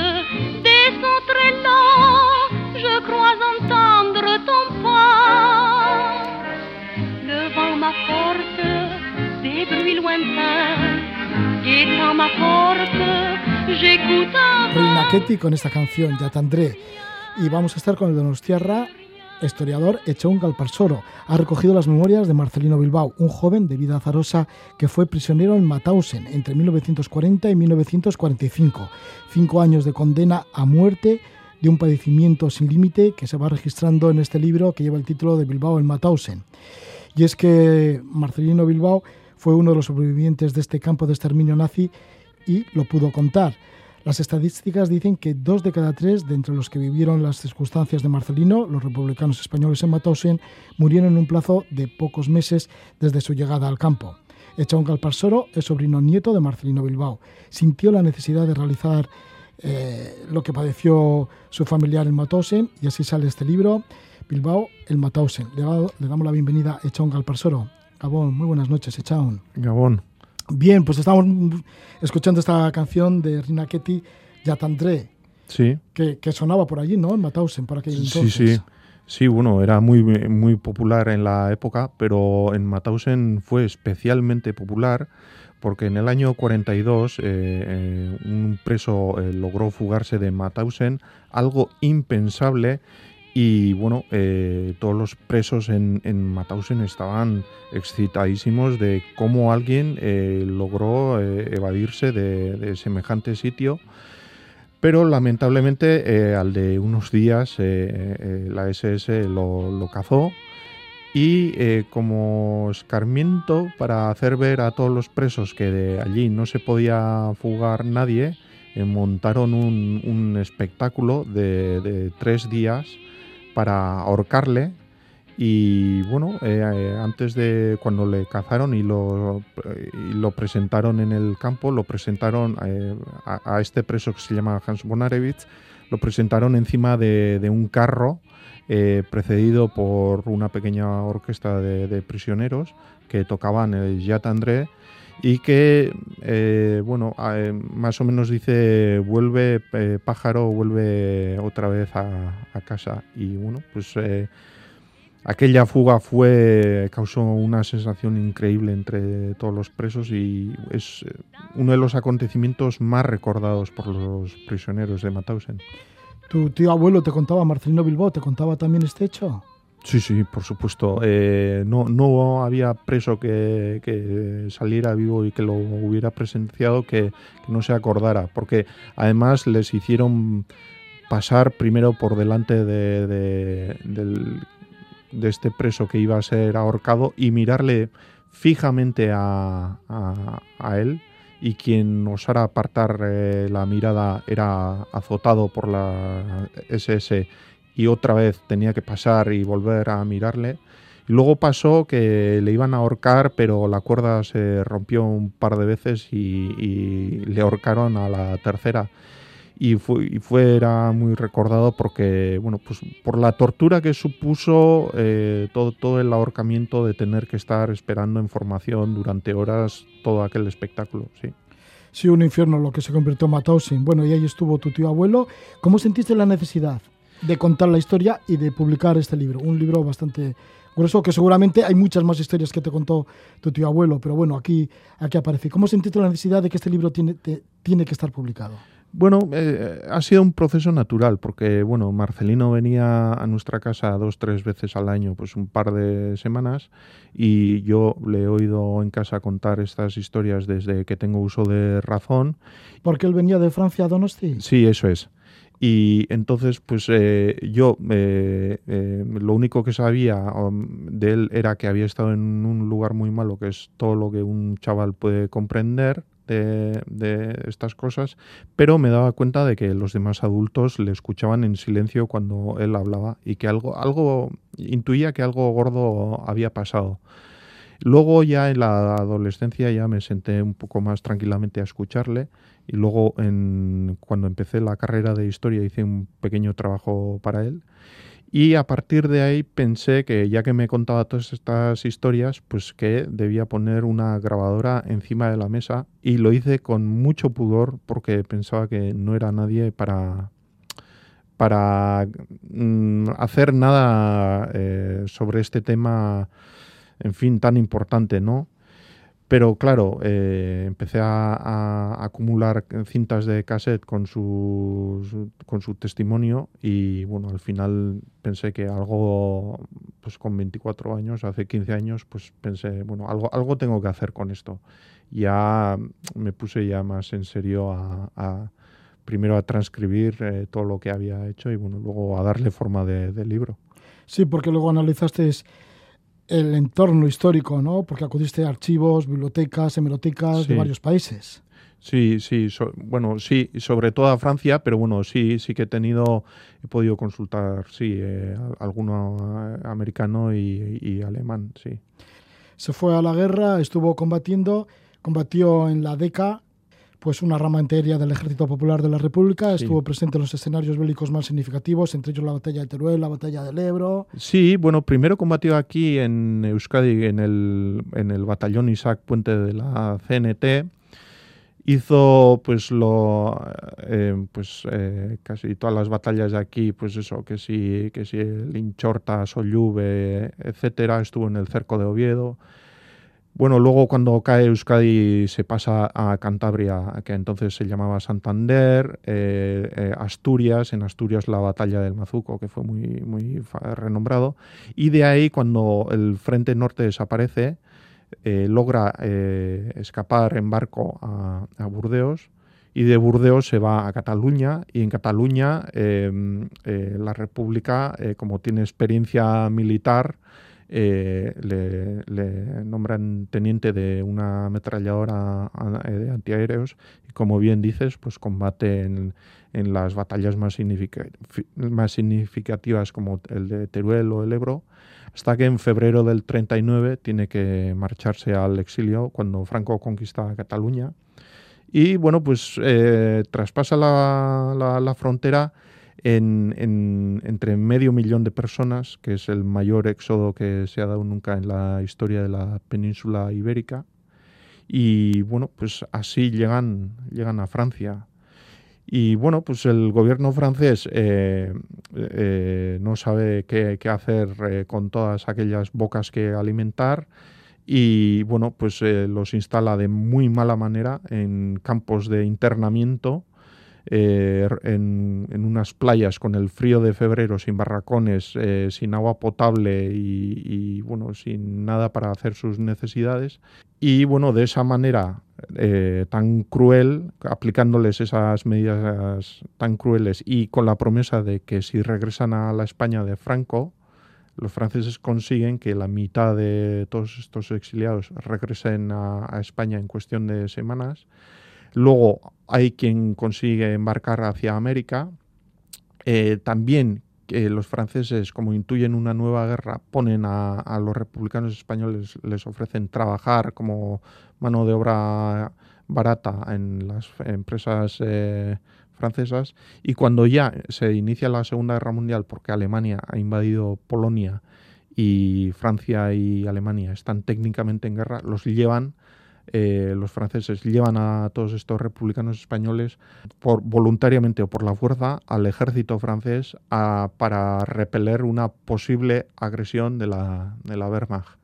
Speaker 5: des sons très lents, je crois entendre ton pas. Le vent m'apporte des bruits lointains, guettant ma porte, j'écoute un
Speaker 2: Ketty con esta canción, Ya Tandré. Y vamos a estar con el Donostiarra historiador Echón Galparsoro ha recogido las memorias de Marcelino Bilbao, un joven de vida azarosa que fue prisionero en Mauthausen entre 1940 y 1945. Cinco años de condena a muerte de un padecimiento sin límite que se va registrando en este libro que lleva el título de Bilbao en Mauthausen. Y es que Marcelino Bilbao fue uno de los sobrevivientes de este campo de exterminio nazi y lo pudo contar. Las estadísticas dicen que dos de cada tres de entre los que vivieron las circunstancias de Marcelino, los republicanos españoles en Mauthausen, murieron en un plazo de pocos meses desde su llegada al campo. Echón Galparsoro es sobrino nieto de Marcelino Bilbao. Sintió la necesidad de realizar eh, lo que padeció su familiar en Mauthausen y así sale este libro, Bilbao, el Mauthausen. Le, damos la bienvenida a Galparsoro. Gabón, muy buenas noches, Echón.
Speaker 6: Gabón.
Speaker 2: Bien, pues estamos escuchando esta canción de Rina Ketty, Yatandré.
Speaker 6: Sí.
Speaker 2: Que, sonaba por allí, ¿no? En Mauthausen, por aquel
Speaker 6: entonces. Sí, sí. Sí, bueno, era muy, muy popular en la época, pero en Mauthausen fue especialmente popular porque en el año 42 eh, eh, un preso eh, logró fugarse de Mauthausen, algo impensable y bueno, eh, todos los presos en, en Mauthausen estaban excitadísimos de cómo alguien eh, logró eh, evadirse de, semejante sitio. Pero lamentablemente al de unos días la SS lo, lo cazó y como escarmiento para hacer ver a todos los presos que de allí no se podía fugar nadie, montaron un, un espectáculo de, de tres días para ahorcarle. Y bueno, eh, eh, antes de cuando le cazaron y lo, presentaron en el campo, lo presentaron eh, a, este preso que se llama Hans Bonarevich, lo presentaron encima de, un carro precedido por una pequeña orquesta de, prisioneros que tocaban el Yat André y que, bueno, más o menos dice, vuelve pájaro, vuelve otra vez a, a, casa. Y bueno, pues Aquella fuga fue causó una sensación increíble entre todos los presos y es eh, uno de los acontecimientos más recordados por los prisioneros de Mauthausen.
Speaker 2: ¿Tu tío abuelo te contaba, Marcelino Bilbao, te contaba también este hecho?
Speaker 6: Sí, sí, por supuesto. Eh, no, no había preso que, saliera vivo y que lo hubiera presenciado que, no se acordara, porque además les hicieron pasar primero por delante de, del de este preso que iba a ser ahorcado y mirarle fijamente a, él y quien osara apartar eh, la mirada era azotado por la SS y otra vez tenía que pasar y volver a mirarle. Y luego pasó que le iban a ahorcar, pero la cuerda se rompió un par de veces y le ahorcaron a la tercera y fue, y muy recordado porque, bueno, pues por la tortura que supuso eh, todo, todo el ahorcamiento de tener que estar esperando información durante horas todo aquel espectáculo, sí.
Speaker 2: Sí, un infierno lo que se convirtió en Mauthausen. Bueno, y ahí estuvo tu tío abuelo. ¿Cómo sentiste la necesidad de contar la historia y de publicar este libro? Un libro bastante grueso que seguramente hay muchas más historias que te contó tu tío abuelo, pero bueno, aquí, aquí aparece. ¿Cómo sentiste la necesidad de que este libro tiene, tiene que estar publicado?
Speaker 6: Bueno, eh, ha sido un proceso natural porque, bueno, Marcelino venía a nuestra casa dos, tres veces al año, pues un par de semanas, y yo le he oído en casa contar estas historias desde que tengo uso de razón.
Speaker 2: ¿Porque él venía de Francia a Donosti?
Speaker 6: Sí, eso es. Y entonces, pues eh, yo eh, lo único que sabía um, de él era que había estado en un lugar muy malo, que es todo lo que un chaval puede comprender, de, estas cosas, pero me daba cuenta de que los demás adultos le escuchaban en silencio cuando él hablaba y que algo, algo intuía que algo gordo había pasado. Luego ya en la adolescencia ya me senté un poco más tranquilamente a escucharle y luego cuando empecé la carrera de historia hice un pequeño trabajo para él. Y a partir de ahí pensé que ya que me contaba todas estas historias, pues que debía poner una grabadora encima de la mesa y lo hice con mucho pudor porque pensaba que no era nadie para, para mm, hacer nada eh, sobre este tema, en fin, tan importante, ¿no? Pero claro, eh, empecé a, acumular cintas de cassette con su, con su testimonio y bueno, al final pensé que algo, pues con 24 años, hace 15 años, pues pensé, bueno, algo, algo tengo que hacer con esto. Ya me puse ya más en serio a, primero a transcribir eh, todo lo que había hecho y bueno, luego a darle forma de, de libro.
Speaker 2: Sí, porque luego analizaste el entorno histórico, ¿no? Porque acudiste a archivos, bibliotecas, hemerotecas de varios países.
Speaker 6: Sí, sí, bueno, sí, sobre todo a Francia, pero bueno, sí, sí que he tenido, he podido consultar, sí, eh, alguno eh, americano y, alemán, sí.
Speaker 2: Se fue a la guerra, estuvo combatiendo, combatió en la DECA, pues una rama entera del Ejército Popular de la República, estuvo presente en los escenarios bélicos más significativos, entre ellos la batalla de Teruel, la batalla del Ebro.
Speaker 6: Sí, bueno, primero combatió aquí en Euskadi, en el, en el batallón Isaac Puente de la CNT. Hizo pues lo eh, pues eh, casi todas las batallas de aquí, pues eso, que si, que si el Inchorta, Sollube, etcétera, estuvo en el cerco de Oviedo bueno, luego cuando cae Euskadi se pasa a Cantabria, que entonces se llamaba Santander, eh, eh, Asturias, en Asturias la batalla del Mazuco, que fue muy, muy renombrado, y de ahí cuando el frente norte desaparece, eh, logra escapar en barco a, a, Burdeos, y de Burdeos se va a Cataluña, y en Cataluña la República, como tiene experiencia militar, eh, le, nombran teniente de una ametralladora de antiaéreos y como bien dices, pues combate en, las batallas más, más significativas como el de Teruel o el Ebro, hasta que en febrero del 39 tiene que marcharse al exilio cuando Franco conquista Cataluña. Y bueno, pues eh, traspasa la, la frontera en, entre medio millón de personas, que es el mayor éxodo que se ha dado nunca en la historia de la península ibérica. Y bueno, pues así llegan, llegan a Francia. Y bueno, pues el gobierno francés eh, eh, no sabe qué, hacer eh, con todas aquellas bocas que alimentar y bueno, pues los instala de muy mala manera en campos de internamiento eh, en, unas playas con el frío de febrero, sin barracones, eh, sin agua potable y, bueno, sin nada para hacer sus necesidades. Y bueno, de esa manera eh, tan cruel, aplicándoles esas medidas tan crueles y con la promesa de que si regresan a la España de Franco, los franceses consiguen que la mitad de todos estos exiliados regresen a España en cuestión de semanas Luego hay quien consigue embarcar hacia América. Eh, también los franceses, como intuyen una nueva guerra, ponen a, los republicanos españoles, les ofrecen trabajar como mano de obra barata en las empresas eh, francesas. Y cuando ya se inicia la Segunda Guerra Mundial, porque Alemania ha invadido Polonia y Francia y Alemania están técnicamente en guerra, los llevan eh, los franceses llevan a todos estos republicanos españoles voluntariamente o por la fuerza al ejército francés para repeler una posible agresión de la, de la Wehrmacht.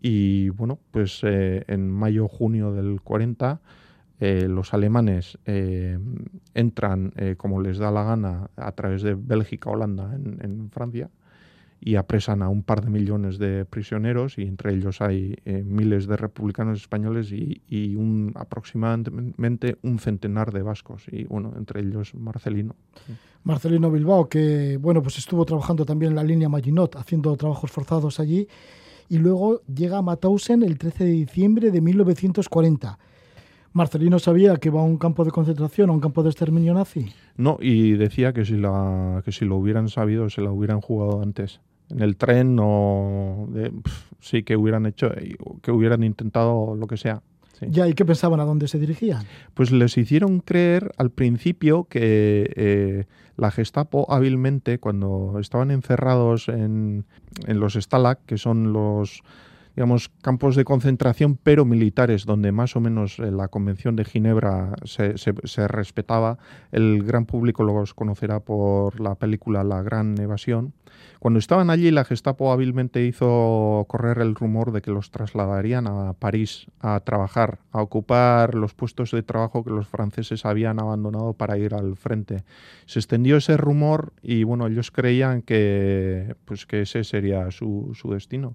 Speaker 6: Y bueno, pues eh, en mayo-junio del 40 eh, los alemanes entran como les da la gana a través de Bélgica, Holanda, en Francia y apresan a un par de millones de prisioneros y entre ellos hay eh, miles de republicanos españoles y, un, aproximadamente un centenar de vascos y bueno, entre ellos Marcelino.
Speaker 2: Marcelino Bilbao, que bueno, pues estuvo trabajando también en la línea Maginot, haciendo trabajos forzados allí y luego llega a Mauthausen el 13 de diciembre de 1940. Marcelino sabía que iba a un campo de concentración, a un campo de exterminio nazi.
Speaker 6: No, y decía que si, la, que si lo hubieran sabido, se la hubieran jugado antes. En el tren o sí que hubieran hecho, que hubieran intentado lo que sea.
Speaker 2: Ya, ¿y qué pensaban? ¿A dónde se dirigían?
Speaker 6: Pues les hicieron creer al principio que eh, la Gestapo hábilmente, cuando estaban encerrados en, en los Stalag, que son los digamos, campos de concentración, pero militares, donde más o menos eh, la Convención de Ginebra se, se, respetaba. El gran público los conocerá por la película La Gran Evasión. Cuando estaban allí, la Gestapo hábilmente hizo correr el rumor de que los trasladarían a París a trabajar, a ocupar los puestos de trabajo que los franceses habían abandonado para ir al frente. Se extendió ese rumor y bueno, ellos creían que, pues, que ese sería su, su destino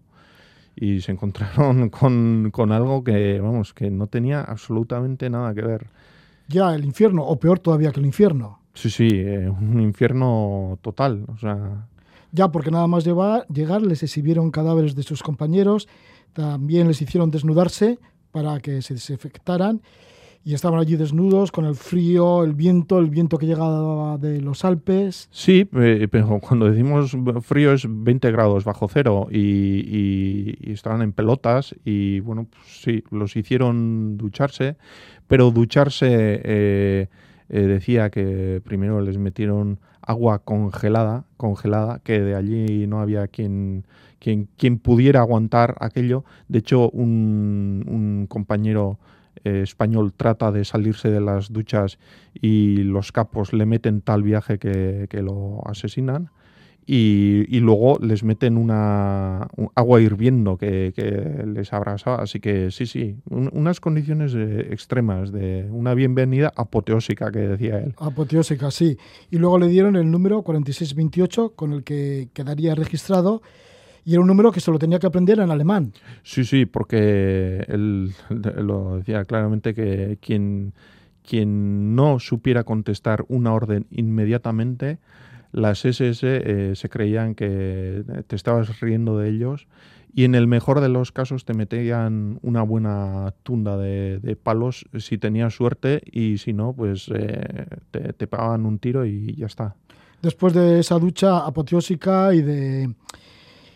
Speaker 6: y se encontraron con, algo que, vamos, que no tenía absolutamente nada que ver.
Speaker 2: Ya, el infierno, o peor todavía que el infierno.
Speaker 6: Sí, sí, eh, un infierno total, o sea...
Speaker 2: Ya, porque nada más llegar les exhibieron cadáveres de sus compañeros, también les hicieron desnudarse para que se desinfectaran y estaban allí desnudos con el frío, el viento, el viento que llegaba de los Alpes.
Speaker 6: Sí, eh, pero cuando decimos frío es 20 grados bajo cero y, estaban en pelotas y bueno, pues sí, los hicieron ducharse, pero ducharse eh, eh, decía que primero les metieron agua congelada, congelada, que de allí no había quien, quien, quien pudiera aguantar aquello. De hecho, un, un compañero eh, español trata de salirse de las duchas y los capos le meten tal viaje que, lo asesinan. Y, luego les meten una agua hirviendo que, les abrasa. Así que sí, sí, unas condiciones extremas de una bienvenida apoteósica que decía él.
Speaker 2: Apoteósica, sí. Y luego le dieron el número 4628 con el que quedaría registrado y era un número que solo tenía que aprender en alemán.
Speaker 6: Sí, sí, porque él lo decía claramente que quien, quien no supiera contestar una orden inmediatamente, las SS eh, se creían que te estabas riendo de ellos y en el mejor de los casos te metían una buena tunda de, palos si tenías suerte y si no, pues eh, te, te pagaban un tiro y ya está.
Speaker 2: Después de esa ducha apoteósica y de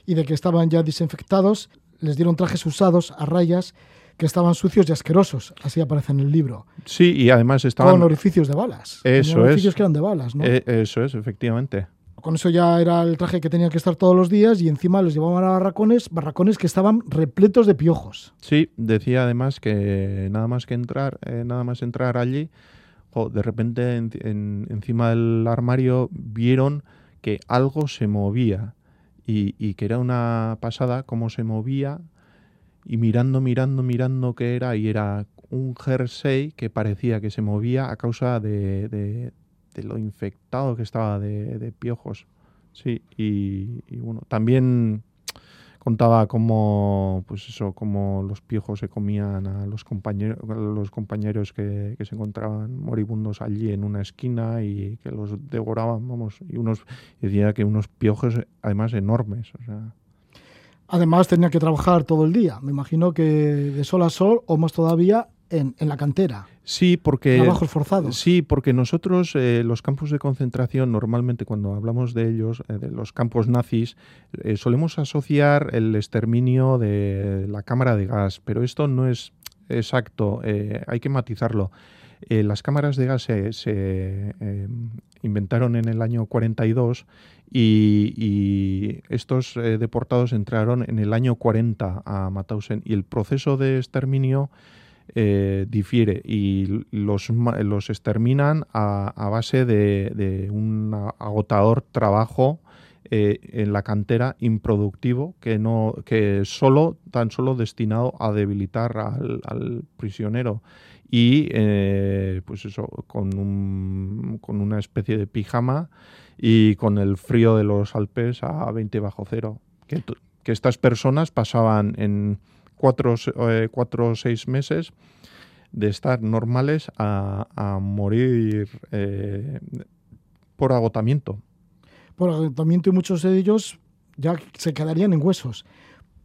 Speaker 2: y de que estaban ya desinfectados, les dieron trajes usados a rayas que estaban sucios y asquerosos, así aparece en el libro.
Speaker 6: Sí, y además estaban...
Speaker 2: Con orificios de balas.
Speaker 6: Eso
Speaker 2: orificios
Speaker 6: es.
Speaker 2: que eran de balas, ¿no?
Speaker 6: Eh, eso es, efectivamente.
Speaker 2: Con eso ya era el traje que tenían que estar todos los días y encima les llevaban a barracones, barracones que estaban repletos de piojos.
Speaker 6: Sí, decía además que nada más que entrar, eh, nada más entrar allí, de repente encima del armario vieron que algo se movía y, que era una pasada cómo se movía y mirando, mirando, mirando qué era y era un jersey que parecía que se movía a causa de, de, lo infectado que estaba de, piojos. Sí, y, y, bueno, también contaba cómo, pues eso, cómo los piojos se comían a los compañeros, los compañeros que, se encontraban moribundos allí en una esquina y que los devoraban, vamos, y unos decía que unos piojos además enormes.
Speaker 2: Además tenía que trabajar todo el día, me imagino que de sol a sol o más todavía en, la cantera.
Speaker 6: Sí, porque.
Speaker 2: Trabajos forzados.
Speaker 6: Sí, porque nosotros, eh, los campos de concentración, normalmente cuando hablamos de ellos, eh, de los campos nazis, eh, solemos asociar el exterminio de la cámara de gas, pero esto no es exacto, hay que matizarlo. las cámaras de gas se, inventaron en el año 42 y, y estos deportados entraron en el año 40 a Mauthausen y el proceso de exterminio eh, difiere y los, los exterminan a, base de, un agotador trabajo eh, en la cantera improductivo que no que solo tan solo destinado a debilitar al, prisionero. Y eh, pues eso con, un, con una especie de pijama y con el frío de los Alpes a 20 bajo cero que, que estas personas pasaban en cuatro, eh, cuatro o seis meses de estar normales a, morir eh, por agotamiento.
Speaker 2: Por agotamiento y muchos de ellos ya se quedarían en huesos.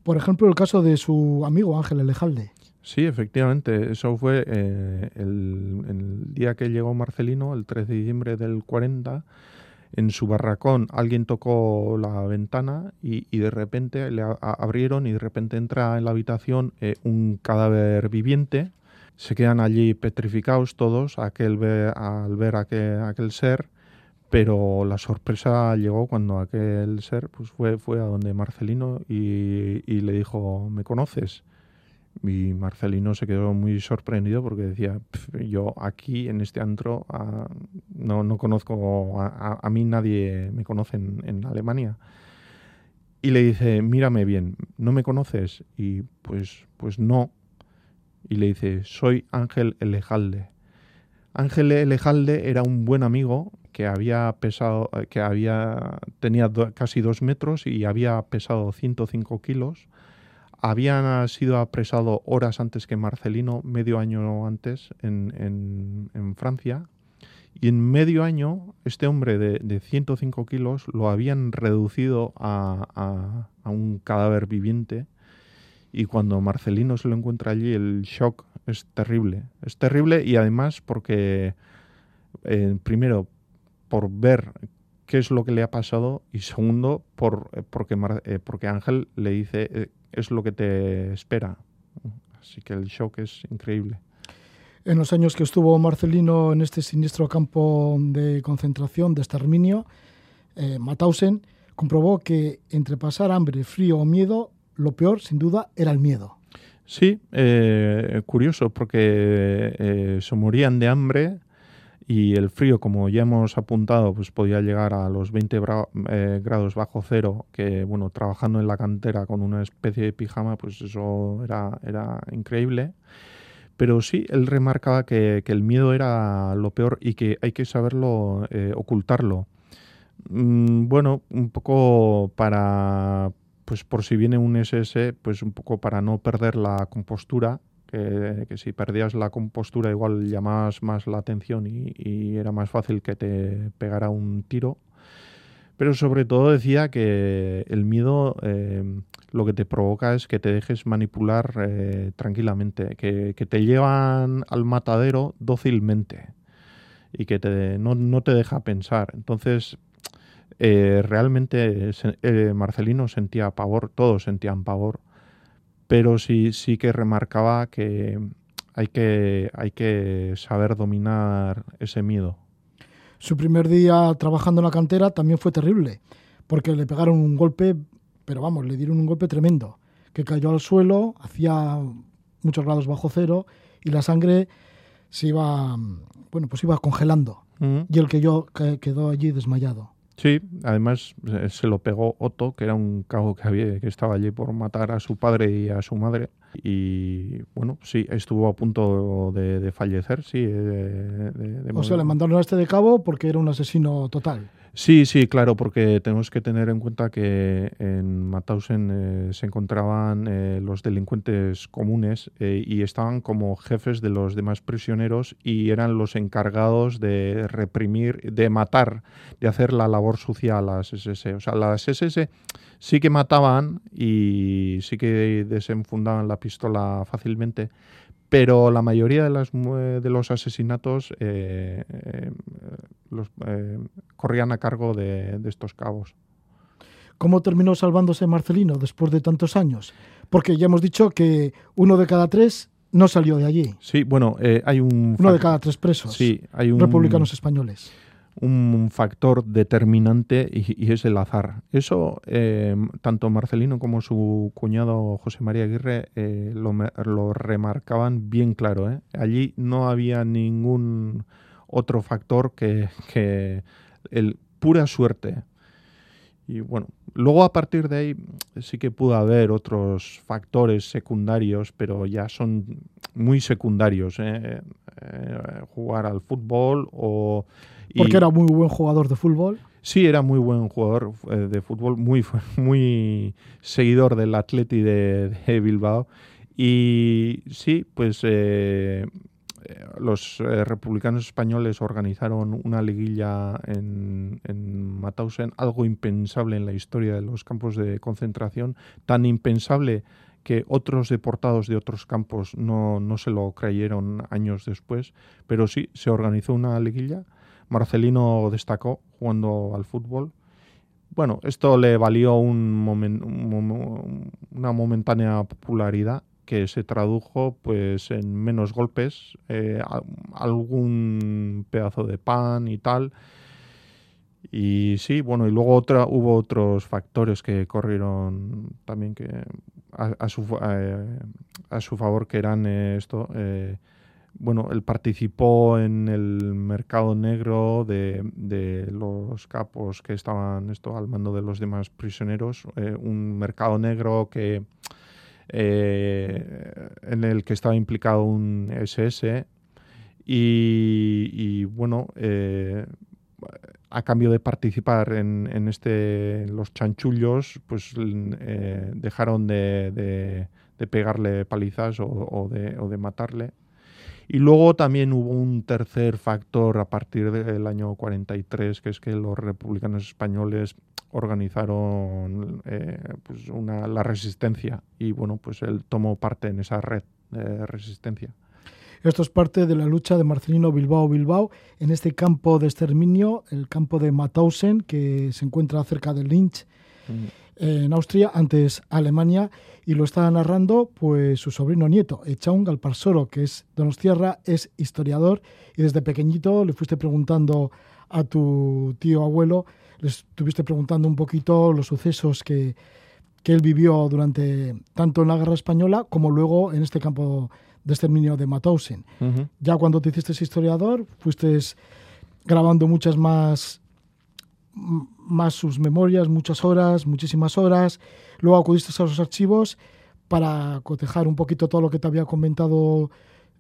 Speaker 2: Por ejemplo, el caso de su amigo Ángel Elejalde.
Speaker 6: Sí, efectivamente. Eso fue eh, el, el, día que llegó Marcelino, el 13 de diciembre del 40 en su barracón alguien tocó la ventana y, de repente le abrieron y de repente entra en la habitación eh, un cadáver viviente. Se quedan allí petrificados todos aquel al ver aquel, aquel ser, pero la sorpresa llegó cuando aquel ser pues fue, fue a donde Marcelino y le dijo, ¿me conoces? Y Marcelino se quedó muy sorprendido porque decía, yo aquí en este antro ah, no, no, conozco, a, a, mí nadie me conoce en, Alemania. Y le dice, mírame bien, ¿no me conoces? Y pues, pues no. Y le dice, soy Ángel Elejalde. Ángel Elejalde era un buen amigo que había pesado, que había, tenía casi dos metros y había pesado 105 kilos había sido apresado horas antes que Marcelino, medio año antes, en, Francia. Y en medio año, este hombre de, 105 kilos lo habían reducido a, un cadáver viviente. Y cuando Marcelino se lo encuentra allí, el shock es terrible. Es terrible y además porque, eh, primero, por ver qué es lo que le ha pasado y segundo, por, porque, eh, porque Ángel le dice eh, es lo que te espera. Así que el shock es increíble.
Speaker 2: En los años que estuvo Marcelino en este siniestro campo de concentración, de exterminio, eh, Mauthausen comprobó que entre pasar hambre, frío o miedo, lo peor, sin duda, era el miedo.
Speaker 6: Sí, eh, curioso, porque eh, se morían de hambre, y el frío, como ya hemos apuntado, pues podía llegar a los 20 eh, grados bajo cero, que bueno, trabajando en la cantera con una especie de pijama, pues eso era, increíble. Pero sí, él remarcaba que, el miedo era lo peor y que hay que saberlo eh, ocultarlo. Mm, bueno, un poco para, pues por si viene un SS, pues un poco para no perder la compostura que, si perdías la compostura igual llamabas más la atención y, era más fácil que te pegara un tiro. Pero sobre todo decía que el miedo eh, lo que te provoca es que te dejes manipular eh, tranquilamente, que, te llevan al matadero dócilmente y que no, te deja pensar. Entonces, eh, realmente Marcelino sentía pavor, todos sentían pavor pero sí, sí que remarcaba que hay, que hay que saber dominar ese miedo.
Speaker 2: Su primer día trabajando en la cantera también fue terrible, porque le pegaron un golpe, pero vamos, le dieron un golpe tremendo, que cayó al suelo, hacía muchos grados bajo cero y la sangre se iba, bueno, pues iba congelando. Y el que yo quedó allí desmayado.
Speaker 6: Sí, además eh, se lo pegó Otto, que era un cago que había que estaba allí por matar a su padre y a su madre. Y bueno, sí, estuvo a punto de, fallecer, sí.
Speaker 2: o sea, le mandaron a este de cabo porque era un asesino total.
Speaker 6: Sí, sí, claro, porque tenemos que tener en cuenta que en Mauthausen eh, se encontraban eh, los delincuentes comunes eh, y estaban como jefes de los demás prisioneros y eran los encargados de reprimir, de matar, de hacer la labor sucia a las SS. O sea, las SS sí que mataban y sí que desenfundaban la pistola fácilmente, pero la mayoría de, las, de los asesinatos eh, eh, los, eh, corrían a cargo de, estos cabos.
Speaker 2: ¿Cómo terminó salvándose Marcelino después de tantos años? Porque ya hemos dicho que uno de cada tres no salió de allí.
Speaker 6: Sí, bueno, hay un...
Speaker 2: Uno de cada tres presos.
Speaker 6: Sí, hay un...
Speaker 2: Republicanos españoles
Speaker 6: un factor determinante y, es el azar. Eso eh, tanto Marcelino como su cuñado José María Aguirre eh, lo, remarcaban bien claro. ¿eh? Allí no había ningún otro factor que, que el pura suerte. Y bueno, luego a partir de ahí sí que pudo haber otros factores secundarios, pero ya son muy secundarios. jugar al fútbol o
Speaker 2: porque era muy buen jugador de fútbol.
Speaker 6: Sí, era muy buen jugador eh, de fútbol, muy, muy seguidor del Atleti de, Bilbao. Y sí, pues eh, eh, los republicanos españoles organizaron una liguilla en, en Mauthausen, algo impensable en la historia de los campos de concentración, tan impensable que otros deportados de otros campos no, no se lo creyeron años después, pero sí, se organizó una liguilla Marcelino destacó jugando al fútbol. Bueno, esto le valió un una momentánea popularidad que se tradujo pues en menos golpes, eh, algún pedazo de pan y tal. Y sí, bueno, y luego otra, hubo otros factores que corrieron también que a, a, su favor, que eran esto. Bueno, él participó en el mercado negro de, los capos que estaban esto al mando de los demás prisioneros. un mercado negro que eh, en el que estaba implicado un SS y, bueno, eh, a cambio de participar en, este los chanchullos, pues eh, dejaron de, pegarle palizas o, de, matarle. Y luego también hubo un tercer factor a partir del año 43, que es que los republicanos españoles organizaron eh, pues una, la resistencia y bueno, pues él tomó parte en esa red de resistencia.
Speaker 2: Esto es parte de la lucha de Marcelino Bilbao Bilbao en este campo de exterminio, el campo de Mauthausen, que se encuentra cerca de Linz, mm. En Austria, antes Alemania, y lo está narrando pues su sobrino nieto, Echaun Galparsoro, que es donostiarra, es historiador, y desde pequeñito le fuiste preguntando a tu tío abuelo les estuviste preguntando un poquito los sucesos que, que él vivió durante tanto en la guerra española como luego en este campo de exterminio de Mauthausen. Ya cuando te hiciste historiador, fuiste grabando muchas más, más sus memorias, muchas horas, muchísimas horas. Luego acudiste a los archivos para cotejar un poquito todo lo que te había comentado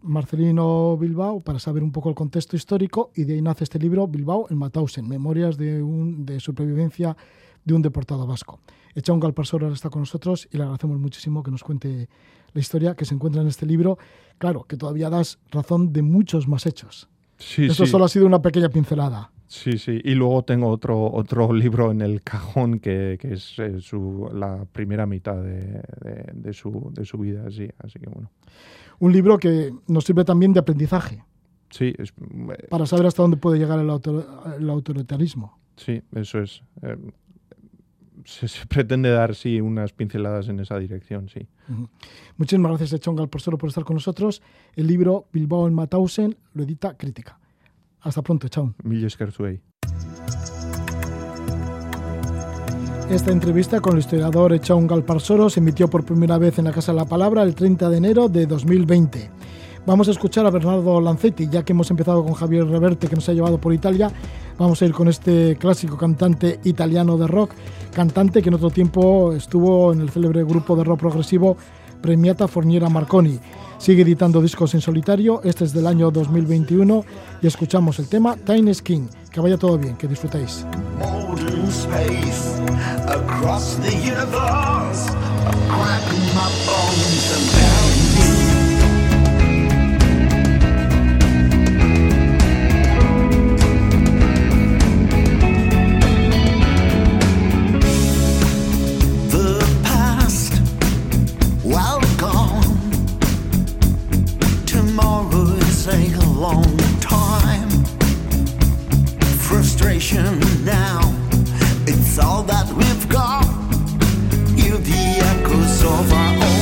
Speaker 2: Marcelino Bilbao para saber un poco el contexto histórico y de ahí nace este libro Bilbao en Mauthausen, Memorias de, un, de supervivencia de un deportado vasco. Echaun Galparsor ahora está con nosotros y le agradecemos muchísimo que nos cuente la historia que se encuentra en este libro. Claro, que todavía das razón de muchos más hechos. Sí, Esto solo ha sido una pequeña pincelada.
Speaker 6: Sí, sí. Y luego tengo otro, otro libro en el cajón que, que es eh, su, la primera mitad de, de, su, de su vida. Sí, así que bueno
Speaker 2: un libro que nos sirve también de aprendizaje.
Speaker 6: Sí,
Speaker 2: para saber hasta dónde puede llegar el, autoritarismo.
Speaker 6: Sí, eso es. Eh, se, pretende dar, sí, unas pinceladas en esa dirección, sí.
Speaker 2: Muchísimas gracias, Echongal, por por estar con nosotros. El libro Bilbao en Mauthausen lo edita Crítica. Hasta pronto, chao.
Speaker 6: Milles
Speaker 2: Esta entrevista con el historiador Echaun Galparsoro se emitió por primera vez en la Casa de la Palabra el 30 de enero de 2020. Vamos a escuchar a Bernardo Lancetti, ya que hemos empezado con Javier Reverte, que nos ha llevado por Italia. Vamos a ir con este clásico cantante italiano de rock, cantante que en otro tiempo estuvo en el célebre grupo de rock progresivo Premiata Forniera Marconi. Sigue editando discos en solitario, este es del año 2021 y escuchamos el tema Tiny Skin. Que vaya todo bien, que disfrutéis. a long time. Frustration now, it's all that we've got. You're the echoes of our own.